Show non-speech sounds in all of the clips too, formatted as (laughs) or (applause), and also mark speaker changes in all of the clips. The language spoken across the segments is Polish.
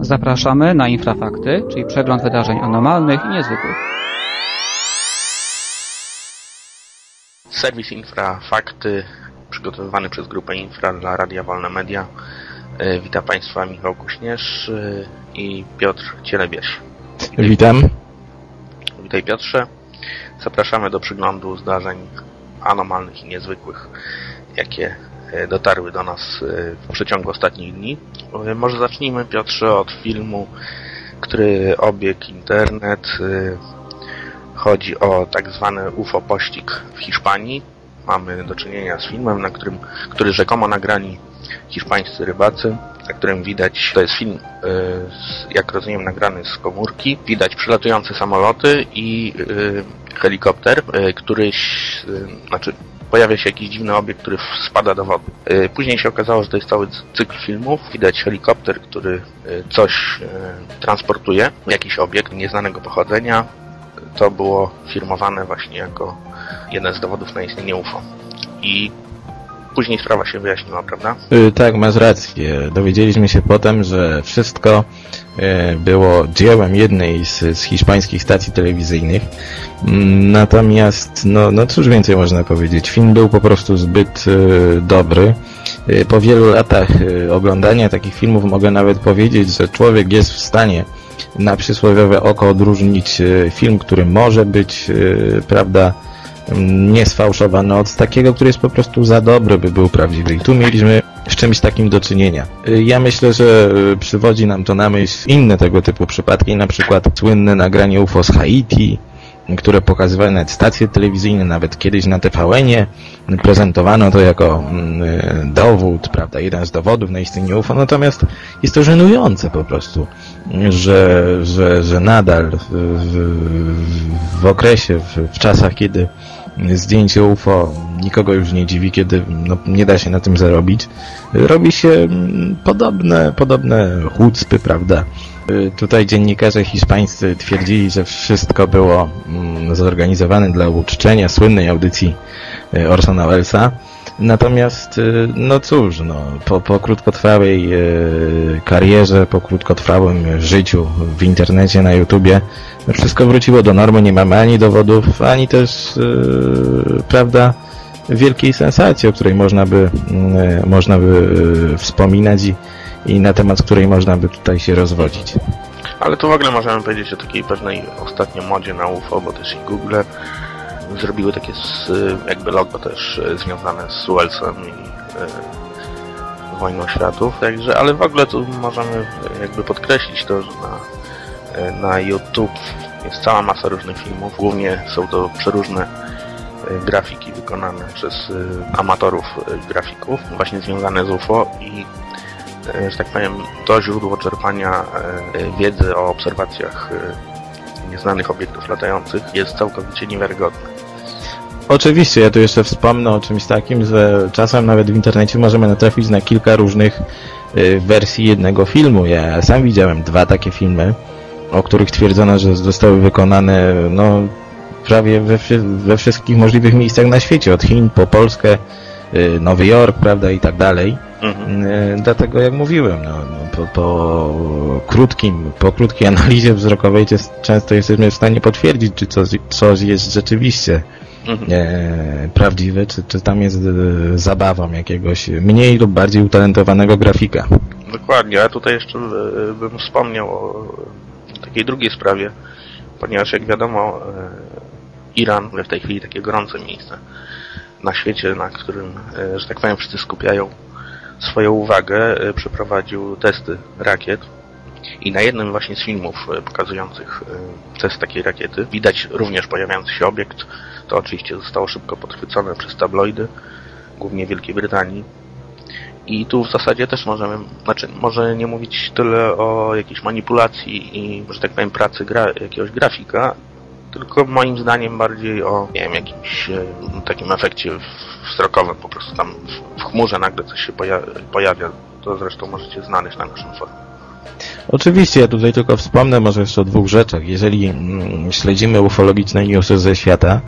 Speaker 1: Zapraszamy na Infrafakty, czyli przegląd wydarzeń anormalnych i niezwykłych.
Speaker 2: Serwis Infrafakty przygotowywany przez grupę Infra dla Radia Wolne Media. E, Witam Państwa Michał Kuśnierz e, i Piotr Cielebiaś.
Speaker 3: Witam.
Speaker 2: Witaj Piotrze. Zapraszamy do przyglądu zdarzeń anormalnych i niezwykłych, jakie dotarły do nas w przeciągu ostatnich dni. Może zacznijmy Piotrze od filmu, który obiegł internet. Chodzi o tak zwany UFO pościg w Hiszpanii. Mamy do czynienia z filmem, na którym, który rzekomo nagrani hiszpańscy rybacy, na którym widać, to jest film, jak rozumiem, nagrany z komórki. Widać przylatujące samoloty i helikopter, któryś, znaczy pojawia się jakiś dziwny obiekt, który spada do wody. Później się okazało, że to jest cały cykl filmów. Widać helikopter, który coś transportuje, jakiś obiekt nieznanego pochodzenia. To było firmowane właśnie jako jeden z dowodów na istnienie UFO. I później sprawa się wyjaśniła, prawda?
Speaker 3: Yy, tak, masz rację. Dowiedzieliśmy się potem, że wszystko yy, było dziełem jednej z, z hiszpańskich stacji telewizyjnych. Yy, natomiast, no, no cóż więcej można powiedzieć. Film był po prostu zbyt dobry. Po wielu latach oglądania takich filmów mogę nawet powiedzieć, że człowiek jest w stanie na przysłowiowe oko odróżnić film, który może być, prawda, niesfałszowany od takiego, który jest po prostu za dobry, by był prawdziwy. I tu mieliśmy z czymś takim do czynienia. Ja myślę, że przywodzi nam to na myśl inne tego typu przypadki, na przykład słynne nagranie UFO z Haiti, które pokazywały nawet stacje telewizyjne, nawet kiedyś na TVN-ie prezentowano to jako dowód, prawda, jeden z dowodów na istnienie UFO, natomiast jest to żenujące po prostu, że, że, że nadal w, w, w okresie, w, w czasach, kiedy zdjęcie UFO nikogo już nie dziwi, kiedy no, nie da się na tym zarobić. Robi się podobne, podobne chucpy, prawda? Tutaj dziennikarze hiszpańscy twierdzili, że wszystko było zorganizowane dla uczczenia słynnej audycji Orsona Wellesa. Natomiast, no cóż, no, po, po krótkotrwałej e, karierze, po krótkotrwałym życiu w internecie, na YouTubie, wszystko wróciło do normy, nie mamy ani dowodów, ani też, e, prawda, wielkiej sensacji, o której można by, można by wspominać i, i na temat której można by tutaj się rozwodzić.
Speaker 2: Ale tu w ogóle możemy powiedzieć o takiej pewnej ostatnio modzie na UFO, bo też i Google zrobiły takie jakby logo też związane z Wellsem i e, Wojną Światów, także, ale w ogóle tu możemy jakby podkreślić to, że na, na YouTube jest cała masa różnych filmów, głównie są to przeróżne grafiki wykonane przez amatorów grafików, właśnie związane z UFO i że tak powiem, to źródło czerpania wiedzy o obserwacjach nieznanych obiektów latających jest całkowicie niewiarygodne.
Speaker 3: Oczywiście, ja tu jeszcze wspomnę o czymś takim, że czasem nawet w internecie możemy natrafić na kilka różnych y, wersji jednego filmu. Ja sam widziałem dwa takie filmy, o których twierdzono, że zostały wykonane no, prawie we, we wszystkich możliwych miejscach na świecie, od Chin po Polskę, Nowy Jork, prawda, i tak dalej. Mhm. Y, dlatego, jak mówiłem, no, po, po, krótkim, po krótkiej analizie wzrokowej często jesteśmy w stanie potwierdzić, czy coś, coś jest rzeczywiście mhm. e, prawdziwe, czy, czy tam jest e, zabawą jakiegoś mniej lub bardziej utalentowanego grafika.
Speaker 2: Dokładnie, a tutaj jeszcze e, bym wspomniał o takiej drugiej sprawie, ponieważ jak wiadomo e, Iran w tej chwili takie gorące miejsce na świecie, na którym, e, że tak powiem, wszyscy skupiają swoją uwagę, e, przeprowadził testy rakiet i na jednym właśnie z filmów pokazujących test takiej rakiety widać również pojawiający się obiekt. To oczywiście zostało szybko podchwycone przez tabloidy, głównie Wielkiej Brytanii. I tu w zasadzie też możemy, znaczy może nie mówić tyle o jakiejś manipulacji i, że tak powiem, pracy gra, jakiegoś grafika, tylko moim zdaniem bardziej o, nie wiem, jakimś e, takim efekcie wzrokowym, po prostu tam w, chmurze nagle coś się poja pojawia. To zresztą możecie znaleźć na naszym forum.
Speaker 3: Oczywiście, ja tutaj tylko wspomnę może jeszcze o dwóch rzeczach. Jeżeli mm, śledzimy ufologiczne newsy ze świata,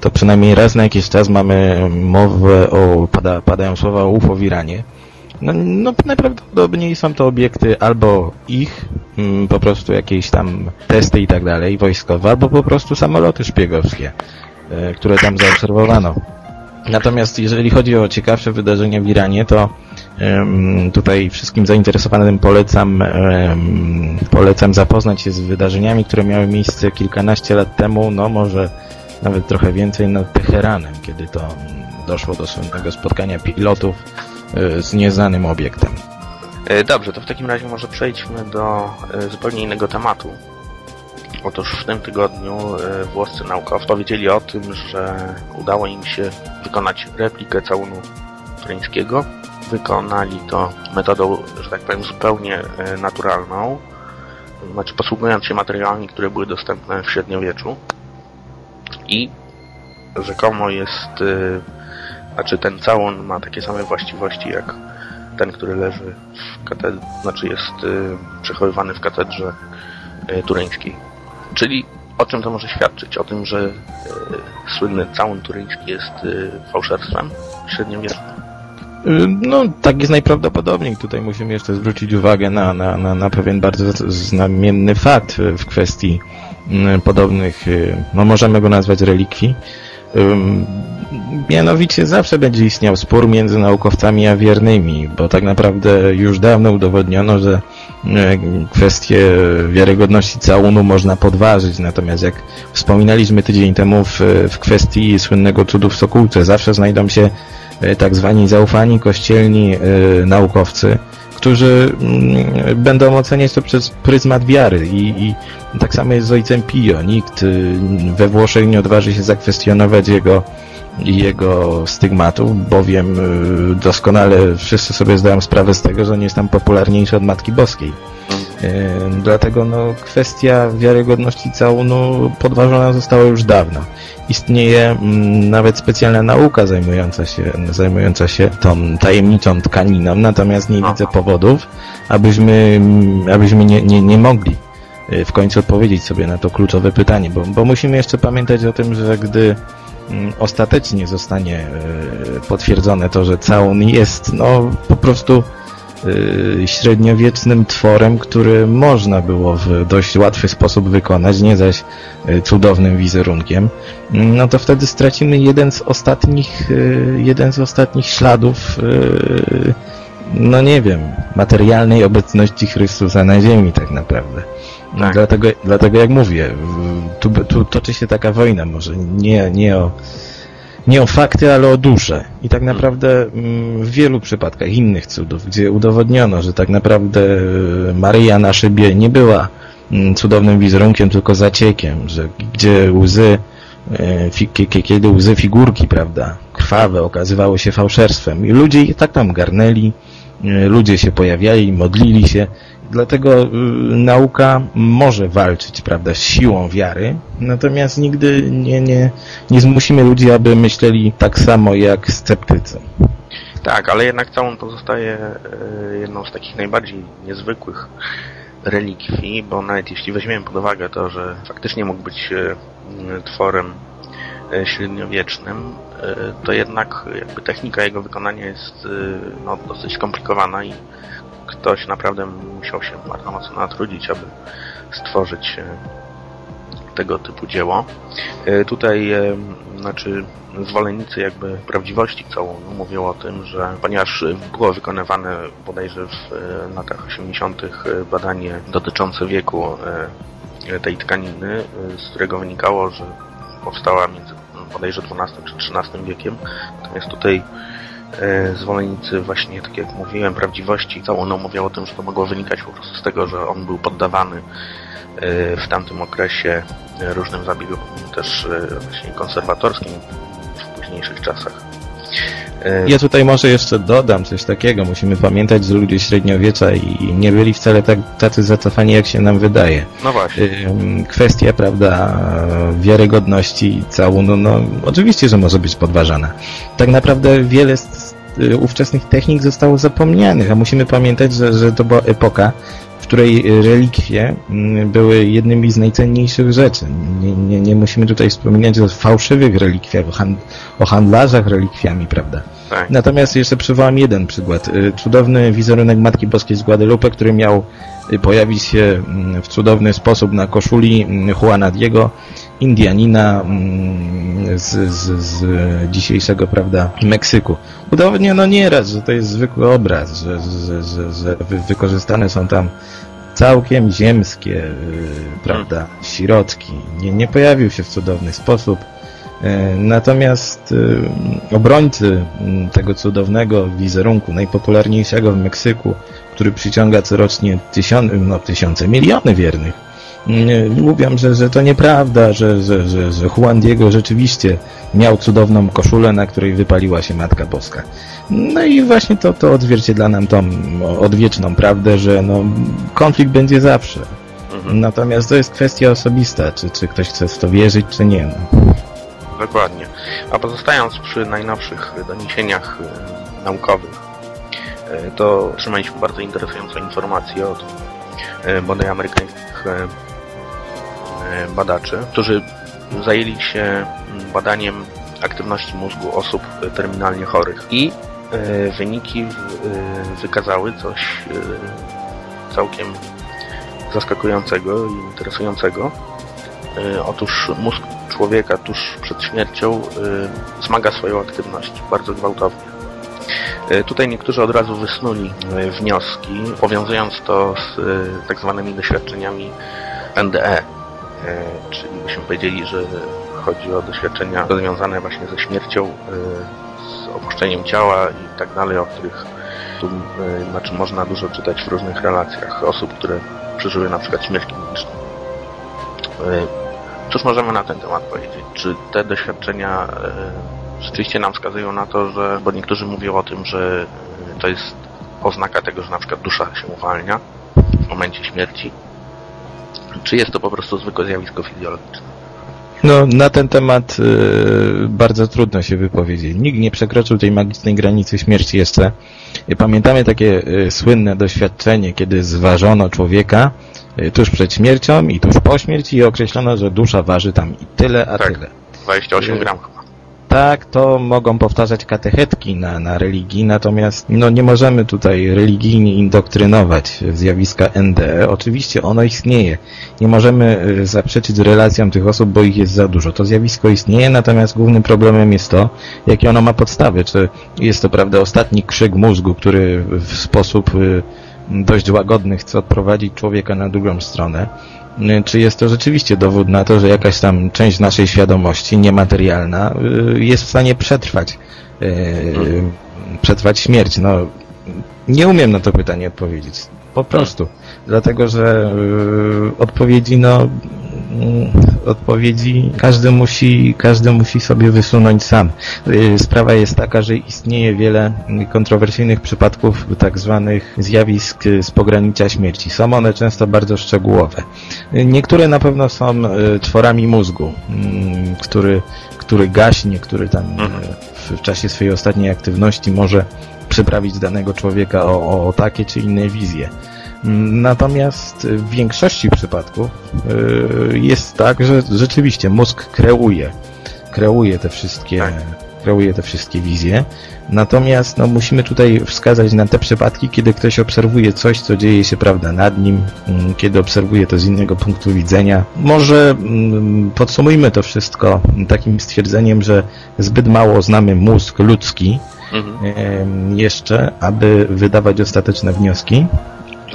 Speaker 3: to przynajmniej raz na jakiś czas mamy mowę o, pada, padają słowa o UFO w Iranie. No, no najprawdopodobniej są to obiekty albo ich, mm, po prostu jakieś tam testy i tak dalej, wojskowe, albo po prostu samoloty szpiegowskie, e, które tam zaobserwowano. Natomiast jeżeli chodzi o ciekawsze wydarzenia w Iranie, to tutaj wszystkim zainteresowanym polecam, polecam zapoznać się z wydarzeniami, które miały miejsce kilkanaście lat temu, no może nawet trochę więcej nad Teheranem, kiedy to mm, doszło do słynnego spotkania pilotów z nieznanym obiektem.
Speaker 2: E, Dobrze, to w takim razie może przejdźmy do e, zupełnie innego tematu. Otóż w tym tygodniu e, włoscy naukowcy powiedzieli o tym, że udało im się wykonać replikę całunu turyńskiego. Wykonali to metodą, że tak powiem, zupełnie e, naturalną, znaczy posługując się materiałami, które były dostępne w średniowieczu. I rzekomo jest, e, znaczy ten całun ma takie same właściwości jak ten, który leży w katedrze, znaczy jest y, przechowywany w katedrze y, turyńskiej. Czyli o czym to może świadczyć? O tym, że y, słynny całun turyński jest y, fałszerstwem średniowiecznym.
Speaker 3: Y, No, tak jest najprawdopodobniej. Tutaj musimy jeszcze zwrócić uwagę na, na, na, na pewien bardzo znamienny fakt w kwestii y, podobnych, y, no możemy go nazwać relikwii. Mianowicie zawsze będzie istniał spór między naukowcami a wiernymi, bo tak naprawdę już dawno udowodniono, że y, kwestię wiarygodności całunu można podważyć, natomiast jak wspominaliśmy tydzień temu w, w kwestii słynnego cudu w Sokółce, zawsze znajdą się e, tak zwani zaufani kościelni e, naukowcy, którzy mm, będą oceniać to przez pryzmat wiary i, i tak samo jest z ojcem Pio. Nikt y, we Włoszech nie odważy się zakwestionować jego jego stygmatów, bowiem y, doskonale wszyscy sobie zdają sprawę z tego, że on jest tam popularniejszy od Matki Boskiej. Dlatego no, kwestia wiarygodności całunu podważona została już dawno. Istnieje mm, nawet specjalna nauka zajmująca się, zajmująca się tą tajemniczą tkaniną, natomiast nie widzę powodów, abyśmy, mm, abyśmy nie, nie, nie mogli e, w końcu odpowiedzieć sobie na to kluczowe pytanie, bo, bo musimy jeszcze pamiętać o tym, że gdy mm, ostatecznie zostanie e, potwierdzone to, że całun jest no po prostu y, średniowiecznym tworem, który można było w dość łatwy sposób wykonać, nie zaś y, cudownym wizerunkiem, mm, no to wtedy stracimy jeden z ostatnich, y, jeden z ostatnich śladów, y, no nie wiem, materialnej obecności Chrystusa na ziemi tak naprawdę. No,
Speaker 2: Tak.
Speaker 3: Dlatego, dlatego jak mówię, tu, tu toczy się taka wojna, może nie, nie o nie o fakty, ale o duszę. I tak naprawdę mm, w wielu przypadkach innych cudów, gdzie udowodniono, że tak naprawdę e, Maryja na szybie nie była mm, cudownym wizerunkiem, tylko zaciekiem, że gdzie łzy, e, kiedy łzy figurki, prawda, krwawe okazywały się fałszerstwem i ludzie je tak tam garnęli, ludzie się pojawiali, modlili się, Dlatego y, nauka może walczyć, prawda, z siłą wiary, natomiast nigdy nie, nie, nie zmusimy ludzi, aby myśleli tak samo jak sceptycy.
Speaker 2: Tak, ale jednak całun pozostaje e, jedną z takich najbardziej niezwykłych relikwii, bo nawet jeśli weźmiemy pod uwagę to, że faktycznie mógł być e, m, tworem e, średniowiecznym, e, to jednak jakby technika jego wykonania jest e, no, dosyć skomplikowana i ktoś naprawdę musiał się bardzo mocno natrudzić, aby stworzyć e, tego typu dzieło. E, Tutaj, e, znaczy, zwolennicy jakby prawdziwości całunu mówią o tym, że ponieważ było wykonywane bodajże w e, latach 80. badanie dotyczące wieku e, tej tkaniny, e, z którego wynikało, że powstała między bodajże XII czy XIII wiekiem. Natomiast tutaj e, zwolennicy właśnie, tak jak mówiłem, prawdziwości całunu mówią o tym, że to mogło wynikać po prostu z tego, że on był poddawany e, w tamtym okresie e, różnym zabiegom też właśnie konserwatorskim w późniejszych czasach.
Speaker 3: Ja tutaj może jeszcze dodam coś takiego. Musimy pamiętać, że ludzie średniowiecza i nie byli wcale tak, tacy zacofani, jak się nam wydaje.
Speaker 2: No właśnie.
Speaker 3: Kwestia, prawda, wiarygodności całunu, no oczywiście, że może być podważana. Tak naprawdę wiele z y, ówczesnych technik zostało zapomnianych, a musimy pamiętać, że, że to była epoka, której relikwie mm, były jednymi z najcenniejszych rzeczy. Nie, nie, nie musimy tutaj wspominać o fałszywych relikwiach, o, hand, o handlarzach relikwiami, prawda?
Speaker 2: Tak.
Speaker 3: Natomiast jeszcze przywołam jeden przykład. Y, Cudowny wizerunek Matki Boskiej z Guadalupe, który miał y, pojawić się mm, w cudowny sposób na koszuli mm, Juana Diego, Indianina mm, z, z, z dzisiejszego, prawda, Meksyku. Udowodniono nieraz, że to jest zwykły obraz, że, że, że, że wy- wykorzystane są tam całkiem ziemskie, y, prawda, środki. Nie, nie pojawił się w cudowny sposób. E, Natomiast y, obrońcy m, tego cudownego wizerunku, najpopularniejszego w Meksyku, który przyciąga corocznie tysiące, no, tysiące, miliony wiernych, mówią, że, że to nieprawda, że, że, że, że Juan Diego rzeczywiście miał cudowną koszulę, na której wypaliła się Matka Boska. No i właśnie to, to odzwierciedla nam tą odwieczną prawdę, że no, konflikt będzie zawsze.
Speaker 2: Mhm.
Speaker 3: Natomiast to jest kwestia osobista, czy, czy ktoś chce w to wierzyć, czy nie. No.
Speaker 2: Dokładnie. A pozostając przy najnowszych doniesieniach e, naukowych, e, to otrzymaliśmy bardzo interesującą informację od e, bodaj amerykańskich badaczy, którzy zajęli się mm, badaniem aktywności mózgu osób e, terminalnie chorych i e, wyniki e, wykazały coś e, całkiem zaskakującego i interesującego. E, Otóż mózg człowieka tuż przed śmiercią zmaga swoją aktywność bardzo gwałtownie. Tutaj niektórzy od razu wysnuli wnioski, powiązując to z tak zwanymi doświadczeniami NDE, czyli byśmy powiedzieli, że chodzi o doświadczenia związane właśnie ze śmiercią, y, z opuszczeniem ciała i tak dalej, o których tu y, znaczy można dużo czytać w różnych relacjach osób, które przeżyły na przykład śmierć kliniczną. Cóż możemy na ten temat powiedzieć? Czy te doświadczenia e, rzeczywiście nam wskazują na to, że, bo niektórzy mówią o tym, że e, to jest oznaka tego, że na przykład dusza się uwalnia w momencie śmierci? Czy jest to po prostu zwykłe zjawisko fizjologiczne?
Speaker 3: No, na ten temat y, bardzo trudno się wypowiedzieć. Nikt nie przekroczył tej magicznej granicy śmierci jeszcze. Pamiętamy takie y, słynne doświadczenie, kiedy zważono człowieka y, tuż przed śmiercią i tuż po śmierci i określono, że dusza waży tam i tyle, a
Speaker 2: Tak.
Speaker 3: tyle.
Speaker 2: 28
Speaker 3: Y,
Speaker 2: gram chyba.
Speaker 3: Tak, to mogą powtarzać katechetki na, na religii, natomiast no, nie możemy tutaj religijnie indoktrynować zjawiska NDE. Oczywiście ono istnieje. Nie możemy y, zaprzeczyć relacjom tych osób, bo ich jest za dużo. To zjawisko istnieje, natomiast głównym problemem jest to, jakie ono ma podstawy. Czy jest to, prawda, ostatni krzyk mózgu, który w sposób y, dość łagodny chce odprowadzić człowieka na drugą stronę. Y, Czy jest to rzeczywiście dowód na to, że jakaś tam część naszej świadomości, niematerialna, y, jest w stanie przetrwać, y, przetrwać śmierć? No, nie umiem na to pytanie odpowiedzieć. Po prostu. Dlatego, że odpowiedzi, no, odpowiedzi każdy musi, każdy musi sobie wysunąć sam. Y, Sprawa jest taka, że istnieje wiele kontrowersyjnych przypadków tak zwanych zjawisk y, z pogranicza śmierci. Są one często bardzo szczegółowe. Y, Niektóre na pewno są tworami mózgu, mm, który, który gaśnie, który tam w, w czasie swojej ostatniej aktywności może przyprawić danego człowieka o, o takie czy inne wizje. Natomiast w większości przypadków y, jest tak, że rzeczywiście mózg kreuje, kreuje te wszystkie,
Speaker 2: Tak.
Speaker 3: kreuje te wszystkie wizje. Natomiast no, musimy tutaj wskazać na te przypadki, kiedy ktoś obserwuje coś, co dzieje się prawda nad nim, mm, kiedy obserwuje to z innego punktu widzenia. Może mm, podsumujmy to wszystko takim stwierdzeniem, że zbyt mało znamy mózg ludzki,
Speaker 2: Mhm.
Speaker 3: jeszcze, aby wydawać ostateczne wnioski.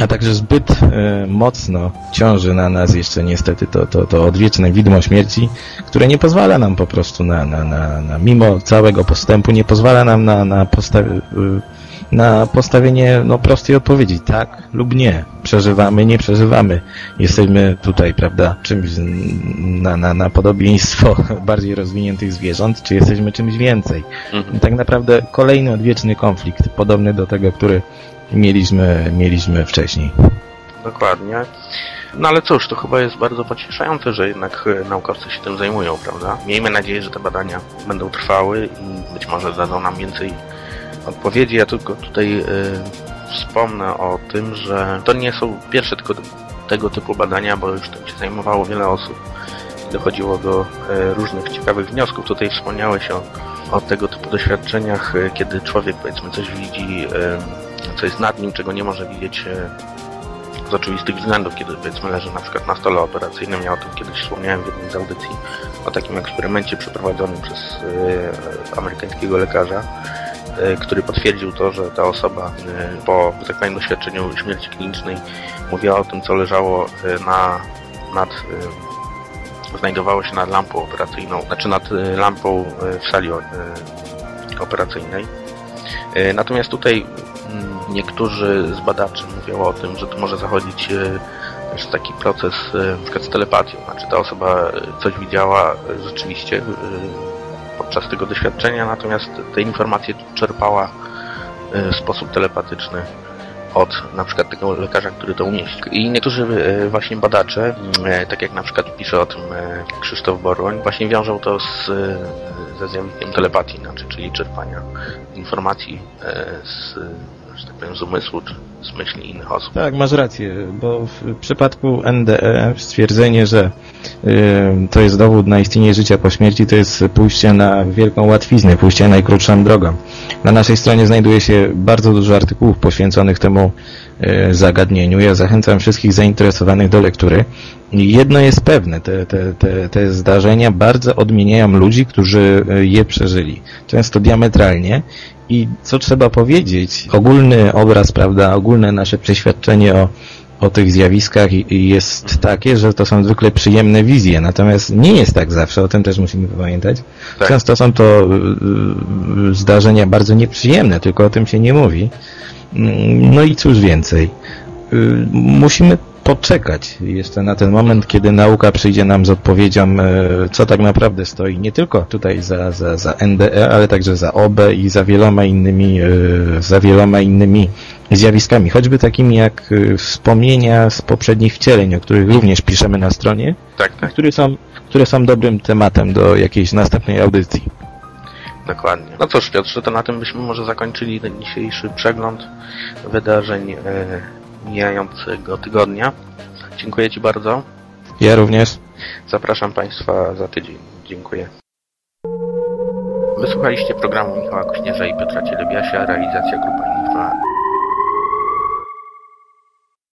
Speaker 3: A także zbyt e, mocno ciąży na nas jeszcze niestety to, to, to odwieczne widmo śmierci, które nie pozwala nam po prostu na, na, na, na mimo całego postępu, nie pozwala nam na, na, postawi, y, na postawienie no, prostej odpowiedzi, tak lub nie. Przeżywamy, nie przeżywamy. Jesteśmy tutaj, prawda, czymś na, na, na podobieństwo (laughs) bardziej rozwiniętych zwierząt, czy jesteśmy czymś więcej.
Speaker 2: Mhm.
Speaker 3: Tak naprawdę kolejny odwieczny konflikt, podobny do tego, który mieliśmy, mieliśmy wcześniej.
Speaker 2: Dokładnie. No ale cóż, to chyba jest bardzo pocieszające, że jednak e, naukowcy się tym zajmują, prawda? Miejmy nadzieję, że te badania będą trwały i być może dadzą nam więcej odpowiedzi. Ja tylko tutaj e, wspomnę o tym, że to nie są pierwsze tylko tego typu badania, bo już tym się zajmowało wiele osób. Dochodziło do e, różnych ciekawych wniosków. Tutaj wspomniałeś o, o tego typu doświadczeniach, kiedy człowiek powiedzmy coś widzi, co jest nad nim, czego nie może widzieć e, z oczywistych względów, kiedy powiedzmy leży na przykład na stole operacyjnym. Ja o tym kiedyś wspomniałem w jednej z audycji, o takim eksperymencie przeprowadzonym przez e, amerykańskiego lekarza, e, który potwierdził to, że ta osoba e, po że tak powiem, doświadczeniu śmierci klinicznej mówiła o tym, co leżało na, nad znajdowało się nad lampą operacyjną, znaczy nad lampą w sali operacyjnej. Natomiast tutaj niektórzy z badaczy mówią o tym, że to może zachodzić e, też taki proces e, przykład z telepatią. Znaczy ta osoba e, coś widziała rzeczywiście podczas tego doświadczenia, natomiast te informacje czerpała w sposób telepatyczny od na przykład tego lekarza, który to umieścił. I niektórzy e, właśnie badacze, e, tak jak na przykład pisze o tym e, Krzysztof Boroń, właśnie wiążą to z, ze zjawiskiem telepatii, znaczy, czyli czerpania informacji z, że tak powiem, z umysłu czy z myśli innych osób.
Speaker 3: Tak, masz rację, bo w przypadku NDE stwierdzenie, że y, to jest dowód na istnienie życia po śmierci, to jest pójście na wielką łatwiznę, pójście najkrótszą drogą. Na naszej stronie znajduje się bardzo dużo artykułów poświęconych temu y, zagadnieniu. Ja zachęcam wszystkich zainteresowanych do lektury. Jedno jest pewne, te, te, te, te zdarzenia bardzo odmieniają ludzi, którzy y, je przeżyli. Często diametralnie i co trzeba powiedzieć, ogólny obraz, prawda, ogólne nasze przeświadczenie o, o tych zjawiskach jest takie, że to są zwykle przyjemne wizje, natomiast nie jest tak zawsze, o tym też musimy pamiętać.
Speaker 2: Tak.
Speaker 3: Często są to y, y, zdarzenia bardzo nieprzyjemne, tylko o tym się nie mówi. Mm, No i cóż więcej. Y, Musimy poczekać jeszcze na ten moment, kiedy nauka przyjdzie nam z odpowiedzią, co tak naprawdę stoi nie tylko tutaj za, za, za NDE, ale także za OB i za wieloma innymi, za wieloma innymi zjawiskami, choćby takimi jak e, wspomnienia z poprzednich wcieleń, o których również piszemy na stronie,
Speaker 2: Tak, tak,
Speaker 3: które są, które są dobrym tematem do jakiejś następnej audycji.
Speaker 2: dokładnie. No cóż, Piotrze, to na tym byśmy może zakończyli ten dzisiejszy przegląd wydarzeń e, mijającego tygodnia. Dziękuję Ci bardzo.
Speaker 3: Ja również.
Speaker 2: Zapraszam Państwa za tydzień. Dziękuję. Wysłuchaliście programu Michała Kośnierza i Piotra Cielebiasia, realizacja grupa Infra